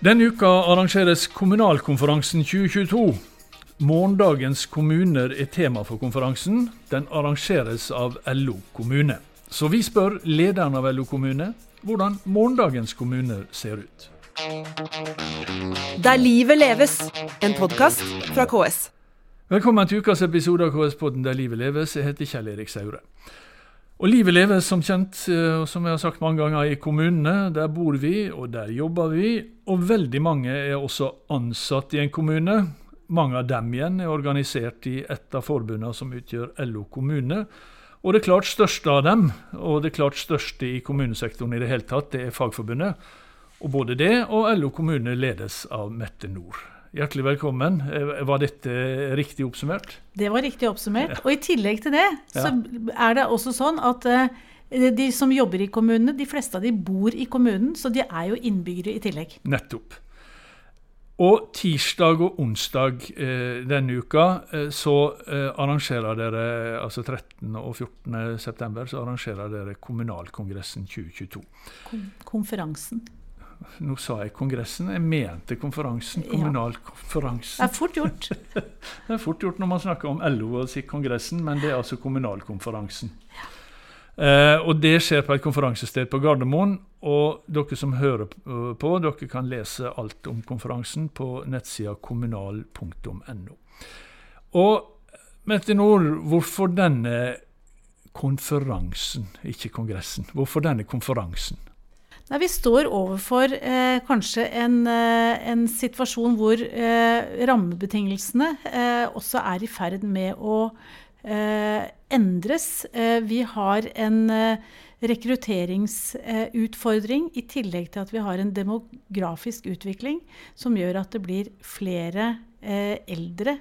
Denne uka arrangeres kommunalkonferansen 2022. Morgendagens kommuner er tema for konferansen. Den arrangeres av LO kommune. Så vi spør lederen av LO kommune hvordan morgendagens kommuner ser ut. Der livet leves, en podkast fra KS. Velkommen til ukas episode av KS-podden Der livet leves. Jeg heter Kjell Erik Saure. Og livet leves som kjent, eh, som jeg har sagt mange ganger, i kommunene. Der bor vi, og der jobber vi. Og veldig mange er også ansatt i en kommune. Mange av dem igjen er organisert i et av forbundene som utgjør LO kommune. Og det klart største av dem, og det klart største i kommunesektoren i det hele tatt, det er Fagforbundet. Og både det og LO kommune ledes av Mette Nord. Hjertelig velkommen. Eh, var dette riktig oppsummert? Det var riktig oppsummert. Og i tillegg til det, så er det også sånn at eh, de som jobber i kommunene, de fleste av de bor i kommunen, så de er jo innbyggere i tillegg. Nettopp. Og tirsdag og onsdag eh, denne uka så arrangerer dere, altså 13. og 14. september, så arrangerer dere Kommunalkongressen 2022. Kon konferansen. Nå sa jeg kongressen, jeg mente konferansen. Kommunalkonferansen. Det er fort gjort. det er fort gjort når man snakker om LO og sier kongressen, men det er altså kommunalkonferansen. Eh, og det skjer på et konferansested på Gardermoen. Og dere som hører på, dere kan lese alt om konferansen på nettsida kommunal.no. Og Mette Nord, hvorfor denne konferansen, ikke kongressen? Hvorfor denne konferansen? Nei, Vi står overfor eh, kanskje en, eh, en, situasjon hvor eh, rammebetingelsene eh, også er i ferd med å eh, endres. Eh, vi har en rekrutteringsutfordring i tillegg til at vi har en demografisk utvikling som gjør at det blir flere eldre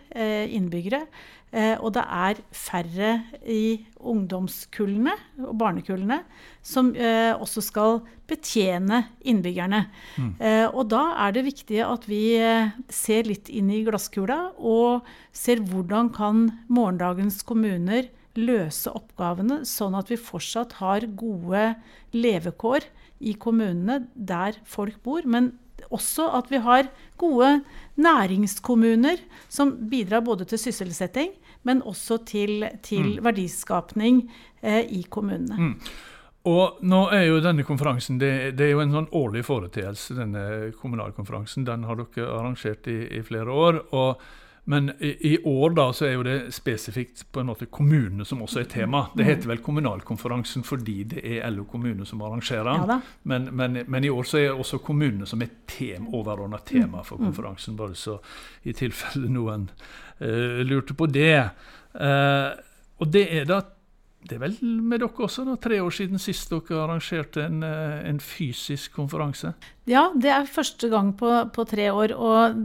innbyggere. Eh, og det er færre i ungdomskullene og barnekullene som eh, også skal betjene innbyggerne. Mm. Eh, og da er det viktig at vi eh, ser litt inn i glasskula og ser hvordan kan morgendagens kommuner løse oppgavene, sånn at vi fortsatt har gode levekår i kommunene der folk bor. men også at vi har gode næringskommuner som bidrar både til sysselsetting, men også til, til mm. verdiskapning eh, i kommunene. Mm. Og nå er jo denne konferansen det, det, er jo en sånn årlig foreteelse, denne kommunalkonferansen. Den har dere arrangert i, i flere år. og men i, i, år da, så er jo det spesifikt på en måte kommunene som også er tema. Det heter vel kommunalkonferansen fordi det er LO kommune som arrangerer den. Ja men, men, men, i år så er også kommunene som er tem, overordna tema for mm. konferansen. Bare så i tilfelle noen uh, lurte på det. Uh, og det er da det er vel med dere også, da, tre år siden sist dere arrangerte en, eh, en, fysisk konferanse? Ja, det er første gang på, på, tre år. Og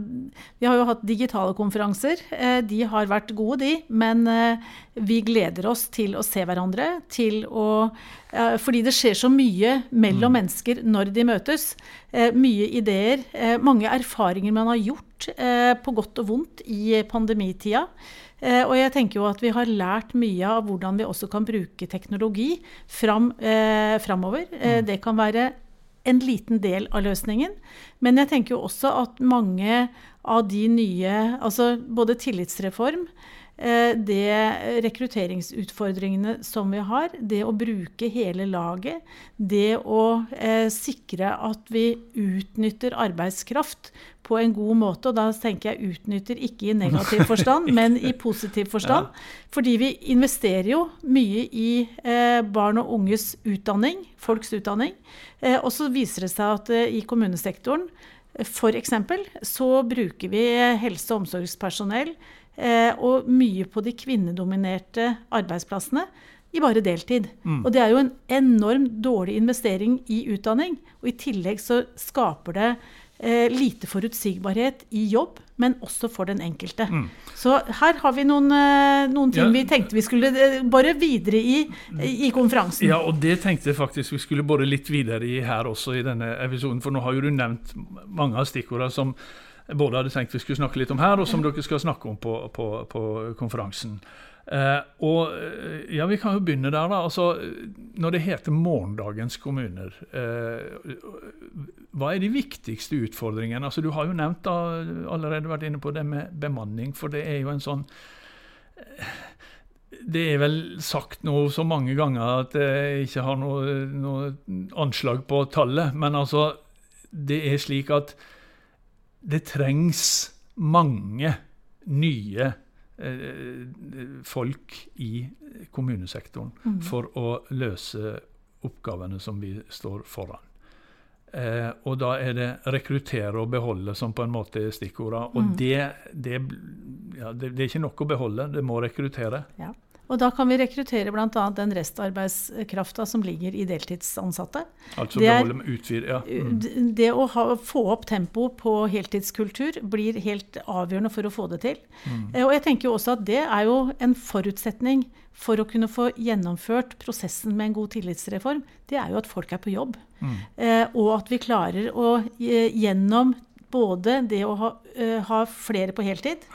vi har jo hatt digitale konferanser. Eh, de har vært gode, de. Men eh, vi gleder oss til å se hverandre. Til å, fordi det skjer så mye mellom mm. mennesker når de møtes. Mye ideer. Mange erfaringer man har gjort, på godt og vondt, i pandemitida. Eh, og jeg tenker jo at vi har lært mye av hvordan vi også kan bruke teknologi fram, eh, framover. Eh, mm. det kan være en liten del av løsningen. Men jeg tenker jo også at mange av de nye Altså både tillitsreform, det rekrutteringsutfordringene som vi har, det å bruke hele laget, det å eh, sikre at vi utnytter arbeidskraft på en god måte. Og da tenker jeg utnytter ikke i negativ forstand, men i positiv forstand. Fordi vi investerer jo mye i eh, barn og unges utdanning, folks utdanning. Eh, og så viser det seg at eh, i kommunesektoren F.eks. så bruker vi helse- og omsorgspersonell eh, og mye på de kvinnedominerte arbeidsplassene i bare deltid. Mm. Og det er jo en enormt dårlig investering i utdanning. Og i tillegg så skaper det eh, lite forutsigbarhet i jobb, men også for den enkelte. Mm. Så her har vi noen, eh, noen ting ja. vi tenkte vi skulle eh, bare videre i, i konferansen. Ja, og det tenkte jeg faktisk vi skulle bore litt videre i her også i denne episoden. For nå har jo du nevnt mange av stikkordene som både hadde tenkt vi skulle snakke litt om her, og som dere skal snakke om på, på, på konferansen. Eh, og eh, ja, Vi kan jo begynne der. da, altså Når det heter morgendagens kommuner, eh, hva er de viktigste utfordringene? Altså, du har jo nevnt da, allerede vært inne på det med bemanning, for det er jo en sånn det er vel sagt nå så mange ganger at jeg ikke har noe, noe, anslag på tallet. Men altså, det er slik at det trengs mange nye eh, folk i kommunesektoren mm. for å løse oppgavene som vi står foran. Eh, og da er det rekruttere og beholde som på en måte er stikkordene. Og mm. det, det, ja, det, det, er ikke nok å beholde, det må rekruttere. Ja. Og da kan vi rekruttere bl.a. den restarbeidskrafta som ligger i deltidsansatte. Altså det, er, utvide, ja. mm. det å ha, få opp tempo på heltidskultur blir helt avgjørende for å få det til. Mm. Eh, og jeg tenker jo også at det er jo en forutsetning for å kunne få gjennomført prosessen med en god tillitsreform. Det er jo at folk er på jobb. Mm. Eh, og at vi klarer å eh, gjennom både det å ha, ha flere på heltid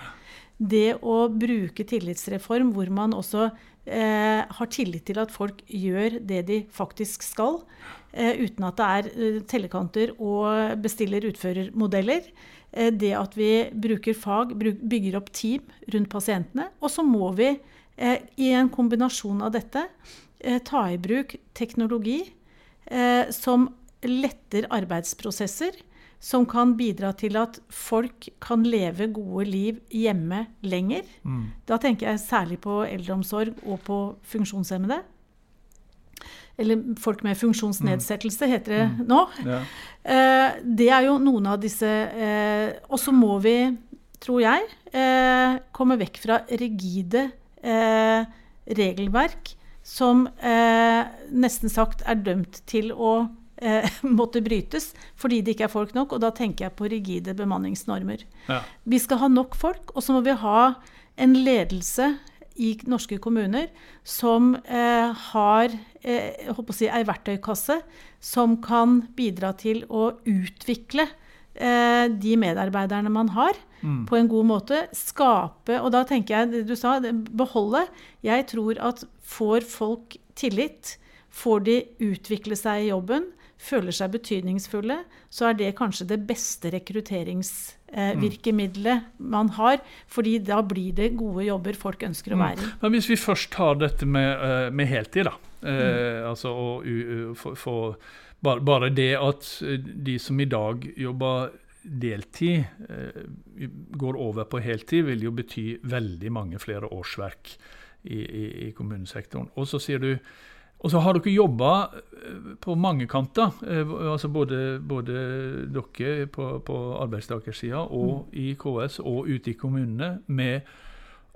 det å bruke tillitsreform hvor man også eh, har tillit til at folk gjør det de faktisk skal, eh, uten at det er eh, tellekanter og bestiller-utfører-modeller. Eh, det at vi bruker fag, bruk, bygger opp team rundt pasientene. Og så må vi eh, i en kombinasjon av dette eh, ta i bruk teknologi som letter arbeidsprosesser som kan bidra til at folk kan leve gode liv hjemme lenger. Mm. Da tenker jeg særlig på eldreomsorg og på funksjonshemmede. Eller folk med funksjonsnedsettelse, mm. heter det mm. nå. Ja. Eh, det er jo noen av disse eh, Og så må vi, tror jeg, eh, komme vekk fra rigide eh, regelverk som eh, nesten sagt er dømt til å eh, måtte brytes fordi det ikke er folk nok. Og da tenker jeg på rigide bemanningsnormer. Ja. Vi skal ha nok folk, og så må vi ha en ledelse i norske kommuner som eh, har eh, si, ei verktøykasse som kan bidra til å utvikle eh, de medarbeiderne man har, mm. på en god måte. Skape Og da tenker jeg det du sa, beholde. Jeg tror at får folk tillit, får de utvikle seg i jobben, føler seg betydningsfulle, så er det kanskje det beste rekrutteringsvirkemiddelet eh, man har. fordi da blir det gode jobber folk ønsker å mm. være i. Men Hvis vi først tar dette med, uh, med heltid, da. Uh, mm. altså å få bare, bare, det at de som i dag jobber deltid, eh, går over på heltid, vil jo bety veldig mange flere årsverk i, i, i kommunesektoren. Og så sier du og så har dere jobba eh, på mange kanter, eh, altså både, både dere på, på arbeidstakersida og mm. i KS og ute i kommunene, med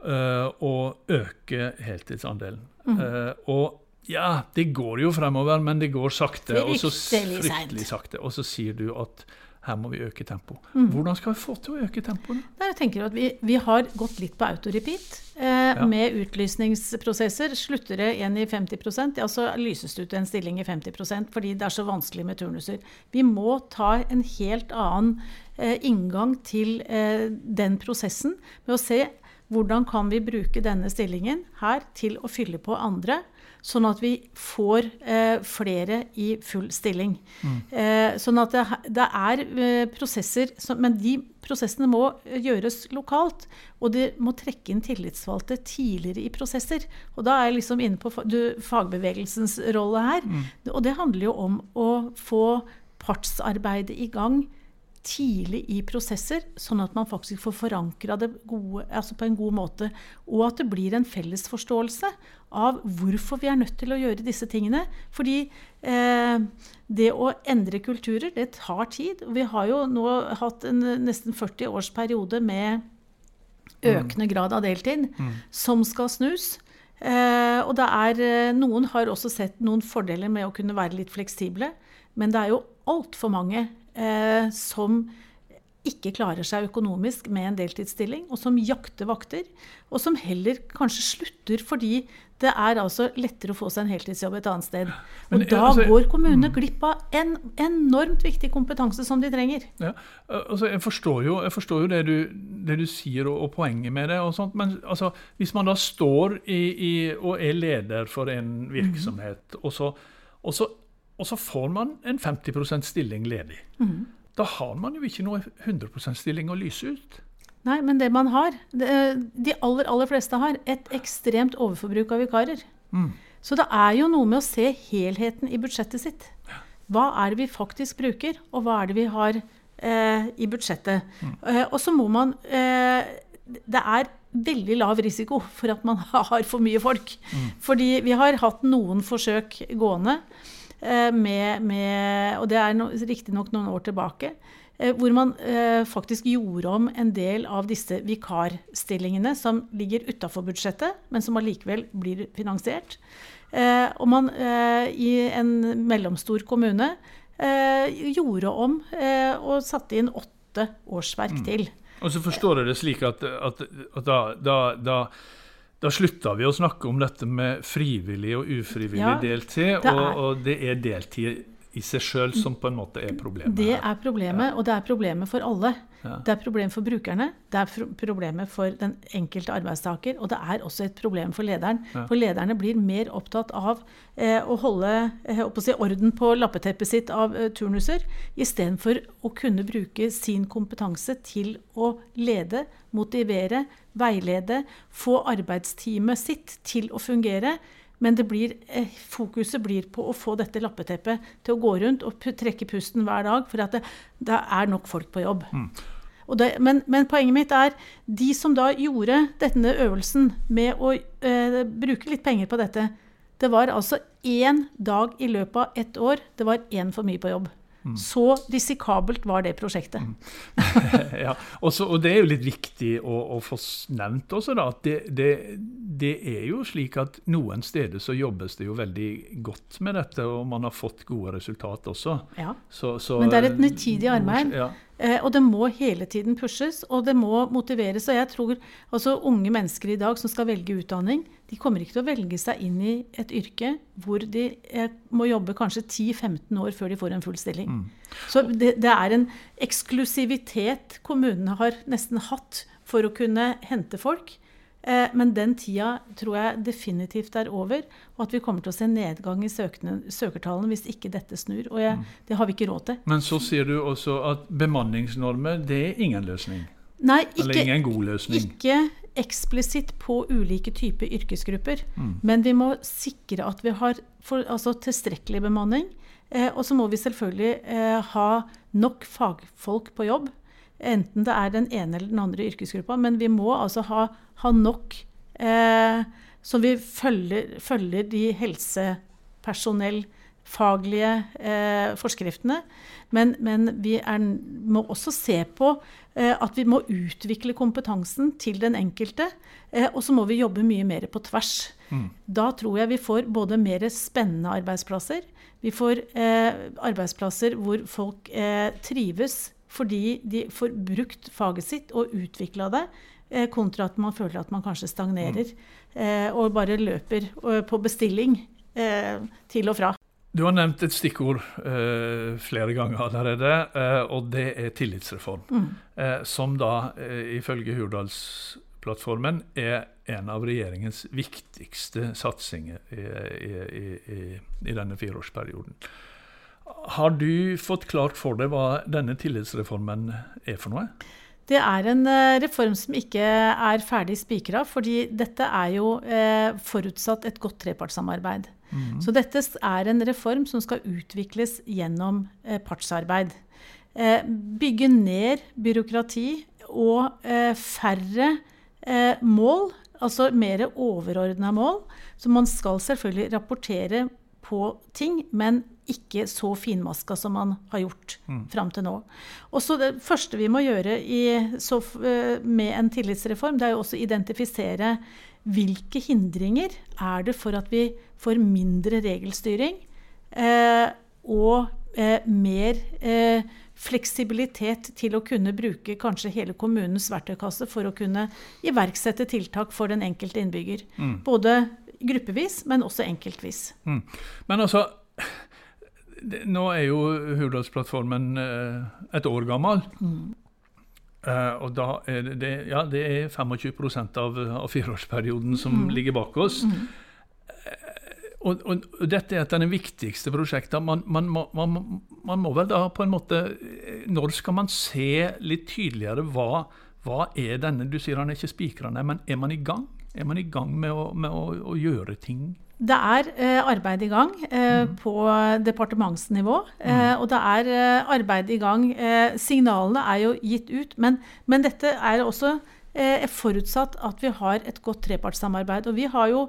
uh, å øke heltidsandelen. Mm. Uh, og ja, det går jo fremover, men det går sakte. og så fryktelig sakte. Og så sier du at her må vi øke tempoet. Mm. Hvordan skal vi få til å øke tempoet? Jeg tenker at vi, vi, har gått litt på autorepeat eh, ja. med utlysningsprosesser. Slutter det igjen i 50 ja, så lyses det ut en stilling i 50% fordi det er så vanskelig med turnuser. Vi må ta en helt annen eh, inngang til eh, den prosessen med å se hvordan kan vi bruke denne stillingen her til å fylle på andre sånn at vi får eh, flere i full stilling. Mm. Eh, sånn at det, det er eh, prosesser som, Men de prosessene må gjøres lokalt. Og det må trekke inn tillitsvalgte tidligere i prosesser. Og da er jeg liksom inne på du, fagbevegelsens rolle her. Mm. Og det handler jo om å få partsarbeidet i gang tidlig i prosesser, sånn at man faktisk får forankra det gode, altså på en god måte. Og at det blir en felles forståelse av hvorfor vi er nødt til å gjøre disse tingene. Fordi eh, det å endre kulturer, det tar tid. Vi har jo nå hatt en nesten 40 års periode med økende grad av deltid mm. som skal snus. Eh, og det er, eh, noen har også sett noen fordeler med å kunne være litt fleksible. Men det er jo altfor mange eh, som ikke klarer seg økonomisk med en deltidsstilling, og som jakter vakter. Og som heller kanskje slutter fordi det er altså lettere å få seg en heltidsjobb et annet sted. Og Men, da altså, går kommunene mm. glipp av en enormt viktig kompetanse som de trenger. Ja, altså jeg, forstår jo, jeg forstår jo, det, du, det du sier og, og, poenget med det, og sånt, men altså, hvis man da står i, i, og er leder for en virksomhet, mm. og, så, og så og så får man en 50% stilling ledig. Mm. Da har man jo ikke noe 100% stilling å lyse ut. Nei, men det man har, det, de aller, aller fleste har, et ekstremt overforbruk av vikarer. Mm. Så det er jo noe med å se helheten i budsjettet sitt. Hva er det vi faktisk bruker, og hva er det vi har eh, i budsjettet? Eh, og så må man eh, Det er veldig lav risiko for at man har for mye folk. Fordi vi har hatt noen forsøk gående, eh, med, med, og det er no, riktignok noen år tilbake, eh, hvor man eh, faktisk gjorde om en del av disse vikarstillingene som ligger utafor budsjettet, men som allikevel blir finansiert. Eh, og man eh, i en mellomstor kommune eh, gjorde om eh, og satte inn åtte årsverk til. Og så forstår jeg det slik at, at, at da, da, da, da slutta vi å snakke om dette med frivillig og ufrivillig Ja, deltid, og, og det er deltid i seg sjøl som på en måte er problemet. Det er problemet, og det er problemet for alle. Ja. Det er problem for brukerne, det er problemet for den enkelte arbeidstaker, og det er også et problem for lederen. Ja. For lederne blir mer opptatt av eh, å holde eh, å si, orden på lappeteppet sitt av eh, turnuser, istedenfor å kunne bruke sin kompetanse til å lede, motivere, veilede, få arbeidsteamet sitt til å fungere. Men det blir, eh, fokuset blir på å få dette lappeteppet til å gå rundt og trekke pusten hver dag, for at det, det er nok folk på jobb. Og det, men, men poenget mitt er de som da gjorde denne øvelsen med å eh, bruke litt penger på dette, det var altså én dag i løpet av ett år det var én for mye på jobb. Så risikabelt var det prosjektet. ja, også, og det er jo litt viktig å, å få nevnt også, da, at det, det, det er jo slik at noen steder så jobbes det jo veldig godt med dette, og man har fått gode resultat også. Ja. Så, så, Men det er et nittidig arbeid. Ja. Eh, og det må hele tiden pushes, og det må motiveres. Og jeg tror altså unge mennesker i dag som skal velge utdanning, de kommer ikke til å velge seg inn i et yrke hvor de eh, må jobbe kanskje 10-15 år før de får en full stilling. Så det, det er en eksklusivitet kommunene har nesten hatt for å kunne hente folk. Eh, men den tida tror jeg definitivt er over, og at vi kommer til å se nedgang i søkertallene hvis ikke dette snur. Og jeg, det har vi ikke råd til. Men så sier du også at bemanningsnormer, det er ingen løsning. Nei, Eller ingen god løsning. ikke eksplisitt på ulike typer yrkesgrupper. Mm. Men vi må sikre at vi har for, altså tilstrekkelig bemanning. Eh, og så må vi selvfølgelig eh, ha nok fagfolk på jobb. Enten det er den ene eller den andre yrkesgruppa. Men vi må altså ha, ha nok eh, så vi følger, følger de helsepersonellfaglige eh, forskriftene. Men, men vi er, må også se på eh, at vi må utvikle kompetansen til den enkelte. Eh, og så må vi jobbe mye mer på tvers. Da tror jeg vi får både mer spennende arbeidsplasser. Vi får eh, arbeidsplasser hvor folk eh, trives fordi de får brukt faget sitt og utvikla det, eh, kontra at man føler at man kanskje stagnerer eh, og bare løper eh, på bestilling eh, til og fra. Du har nevnt et stikkord eh, flere ganger allerede, eh, og det er tillitsreform. Eh, som da, eh, ifølge Hurdalsplattformen, er en av regjeringens viktigste satsinger i, i, i, i, i denne fireårsperioden. Har du fått klart for deg hva denne tillitsreformen er for noe? Det er en eh, reform som ikke er ferdig spikra, fordi dette er jo eh, forutsatt et godt trepartssamarbeid. Så dette er en reform som skal utvikles gjennom eh, partsarbeid. Eh, bygge ned byråkrati og eh, færre eh, mål, altså mer overordna mål. Så man skal selvfølgelig rapportere på ting, men ikke så finmaska som man har gjort fram til nå. Og så Det første vi må gjøre i, så, eh, med en tillitsreform, det er jo også å identifisere hvilke hindringer er det for at vi får mindre regelstyring eh, og eh, mer eh, fleksibilitet til å kunne bruke kanskje hele kommunens verktøykasse for å kunne iverksette tiltak for den enkelte innbygger. Både gruppevis, men også enkeltvis. Mm. Men altså Nå er jo Hurdalsplattformen eh, et år gammel. Mm. og da er det, ja, det er 25% av, av fireårsperioden som ligger bak oss. Mm. og, og, og, dette er et av de viktigste prosjektene. Man, man, man, man, må vel da på en måte Når skal man se litt tydeligere hva, hva er denne Du sier han er ikke spikrende, men er man i gang? Er man i gang med å, med å, å gjøre ting? Det er eh, arbeid i gang eh, mm. på departementsnivå. Eh, mm. og det er arbeid i gang. Signalene er jo gitt ut. Men, men dette er også forutsatt at vi har et godt trepartssamarbeid. Og vi har jo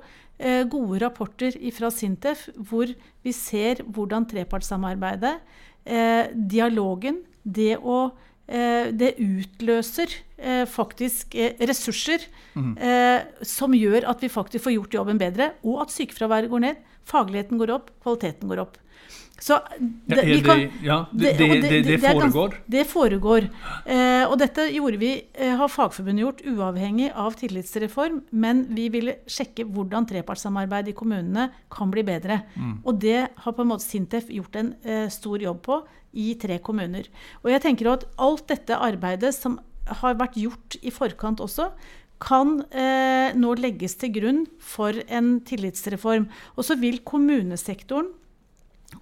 gode rapporter fra Sintef hvor vi ser hvordan trepartssamarbeidet, dialogen, det å det utløser faktisk ressurser mm. som gjør at vi faktisk får gjort jobben bedre, og at sykefraværet går ned, fagligheten går opp, kvaliteten går opp. Så det, ja, kan, ja, det, det, det, det foregår? Det foregår. Eh, og dette gjorde vi, eh, har Fagforbundet gjort uavhengig av tillitsreform. Men vi ville sjekke hvordan trepartssamarbeid i kommunene kan bli bedre. Mm. Og det har på en måte Sintef gjort en eh, stor jobb på i tre kommuner. Og jeg tenker at alt dette arbeidet som har vært gjort i forkant også, kan eh, nå legges til grunn for en tillitsreform. Og så vil kommunesektoren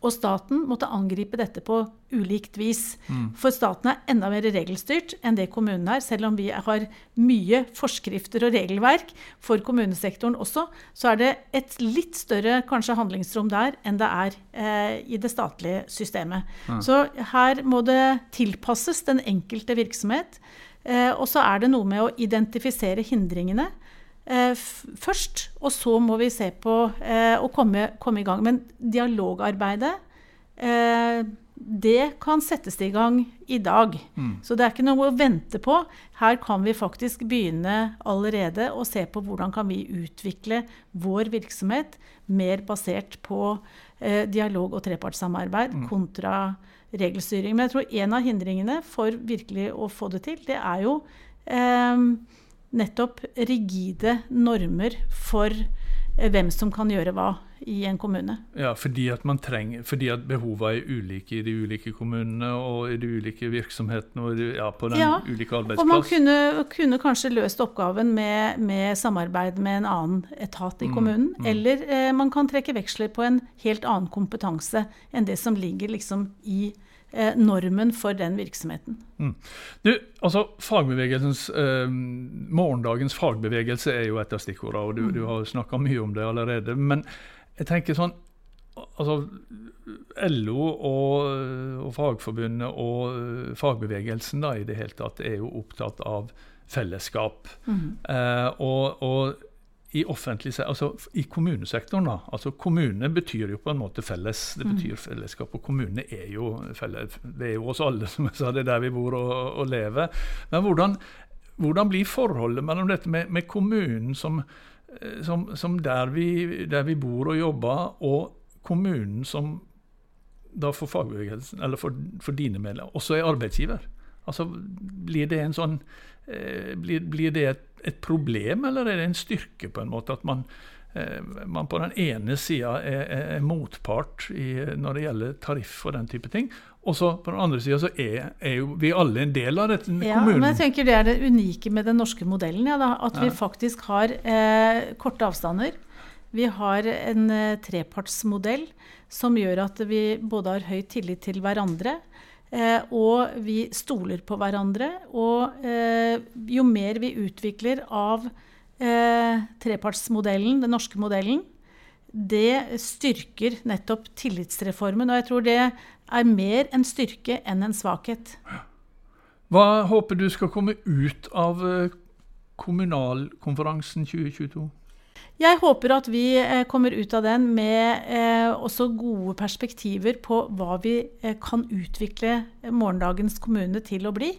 og staten måtte angripe dette på ulikt vis. Mm. For staten er enda mer regelstyrt enn det kommunen er. Selv om vi har mye forskrifter og regelverk for kommunesektoren også, så er det et litt større kanskje handlingsrom der enn det er eh, i det statlige systemet. Mm. Så her må det tilpasses den enkelte virksomhet. Eh, og så er det noe med å identifisere hindringene først. Og så må vi se på eh, å komme, komme, i gang. Men dialogarbeidet, eh, det kan settes i gang i dag. Mm. Så det er ikke noe å vente på. Her kan vi faktisk begynne allerede å se på hvordan kan vi utvikle vår virksomhet mer basert på eh, dialog og trepartssamarbeid mm. kontra regelstyring. Men jeg tror en av hindringene for virkelig å få det til, det er jo eh, nettopp rigide normer for eh, hvem som kan gjøre hva i en kommune. Ja, fordi at, man trenger, fordi at behovene er ulike i de ulike kommunene og i de ulike virksomhetene og ja, på den ja, ulike arbeidsplass. Og man kunne, kunne kanskje løst oppgaven med, med, samarbeid med en annen etat i mm, kommunen. Mm, mm. Eller eh, man kan trekke veksler på en helt annen kompetanse enn det som ligger liksom i eh, normen for den virksomheten. Mm. Du, altså fagbevegelsens, eh, Morgendagens fagbevegelse er jo et av stikkordene, og du, mm. du har snakka mye om det allerede. Men jeg tenker sånn altså LO og, og Fagforbundet og eh, fagbevegelsen da, i det hele tatt er jo opptatt av fellesskap. Mm. Eh, og, og i offentlig altså i kommunesektoren. da, altså Kommune betyr jo på en måte felles. Det mm. betyr fellesskap. Og kommunene er jo felles. Det er jo oss alle, som jeg sa. Det er der vi bor og, og lever. Men hvordan, hvordan, blir forholdet mellom dette med, med kommunen som, som, som der, vi, der, vi, bor og jobber, og kommunen som da for fagbevegelsen, eller for, for dine medlemmer, også er arbeidsgiver? Altså, Blir det en sånn eh, blir, blir, det et, et, problem, eller er det en styrke på en måte at man, man på den ene sida er, er, motpart i, når det gjelder tariff og den type ting, og så på den andre sida så er, er, jo vi alle en del av dette ja, kommunen. Men jeg tenker det er det unike med den norske modellen, ja, da, at ja. vi faktisk har eh, korte avstander. Vi har en eh, trepartsmodell som gjør at vi både har høy tillit til hverandre. Eh, og vi stoler på hverandre. Og eh, jo mer vi utvikler av eh, trepartsmodellen, den norske modellen, det styrker nettopp tillitsreformen. Og jeg tror det er mer en styrke enn en svakhet. Hva håper du skal komme ut av kommunalkonferansen 2022? Jeg håper at vi eh, kommer ut av den med eh, også gode perspektiver på hva vi eh, kan utvikle morgendagens kommune til å bli.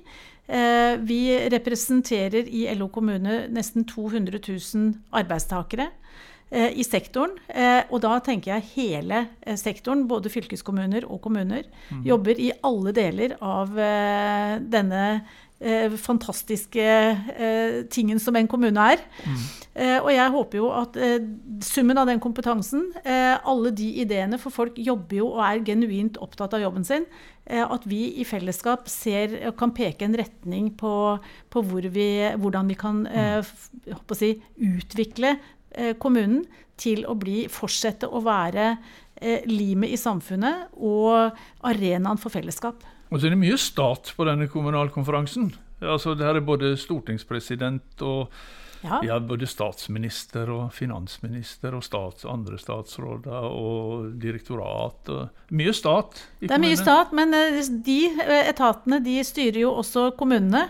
Vi representerer i LO kommune nesten 200 000 arbeidstakere i sektoren. Og da tenker jeg hele sektoren, både fylkeskommuner og kommuner, mm. jobber i alle deler av denne eh, fantastiske eh, tingen som en kommune er. Mm. Eh, og jeg håper jo at eh, summen av den kompetansen, eh, alle de ideene, for folk jobber jo og er genuint opptatt av jobben sin, eh, at vi i fellesskap ser, kan peke en retning på, på hvor vi, hvordan vi kan mm. si, utvikle kommunen til å bli, fortsette å være limet i samfunnet og arenaen for fellesskap. Og så er det mye stat på denne kommunalkonferansen. Altså, det her er både stortingspresident og Ja. ja, både statsminister og finansminister og stats, andre statsråder og direktorat. Og mye stat i Det er mye stat, men eh, de eh, etatene de styrer jo også kommunene.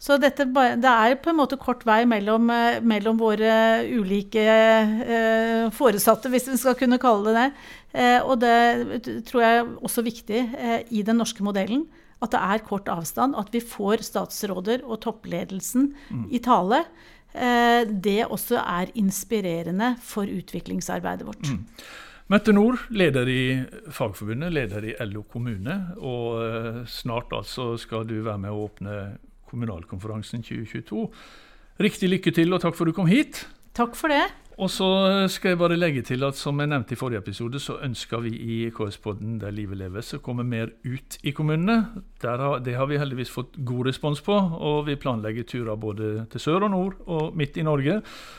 Så dette, det er på en måte kort vei mellom, eh, mellom våre ulike eh, foresatte, hvis vi skal kunne kalle det det. Eh, og det tror jeg er også viktig eh, i den norske modellen. At det er kort avstand, at vi får statsråder og toppledelsen i tale. Eh, det også er inspirerende for utviklingsarbeidet vårt. Mette Nord, leder i Fagforbundet, leder i LO kommune. Og eh, snart altså skal du være med å åpne kommunalkonferansen 2022. Riktig lykke til, og takk for at du kom hit. Takk for det. Og så skal jeg bare legge til at som jeg nevnte i forrige episode, så ønsker vi i KS-podden Der livet leves å komme mer ut i kommunene. Har, det har vi heldigvis fått god respons på, og vi planlegger turer både til sør og nord og midt i Norge.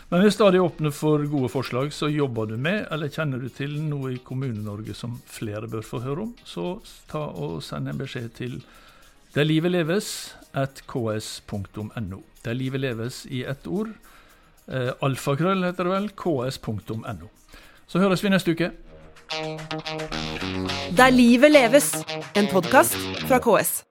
Men vi er stadig åpne for gode forslag, så jobber du med, eller kjenner du til noe i Kommune-Norge som flere bør få høre om, så ta og send en beskjed til Der livet leves at ks.no. Der livet leves i ett ord. Eh, alfakrøll heter det vel. ks.no. Så høres vi neste uke. Der livet leves, en podkast fra KS.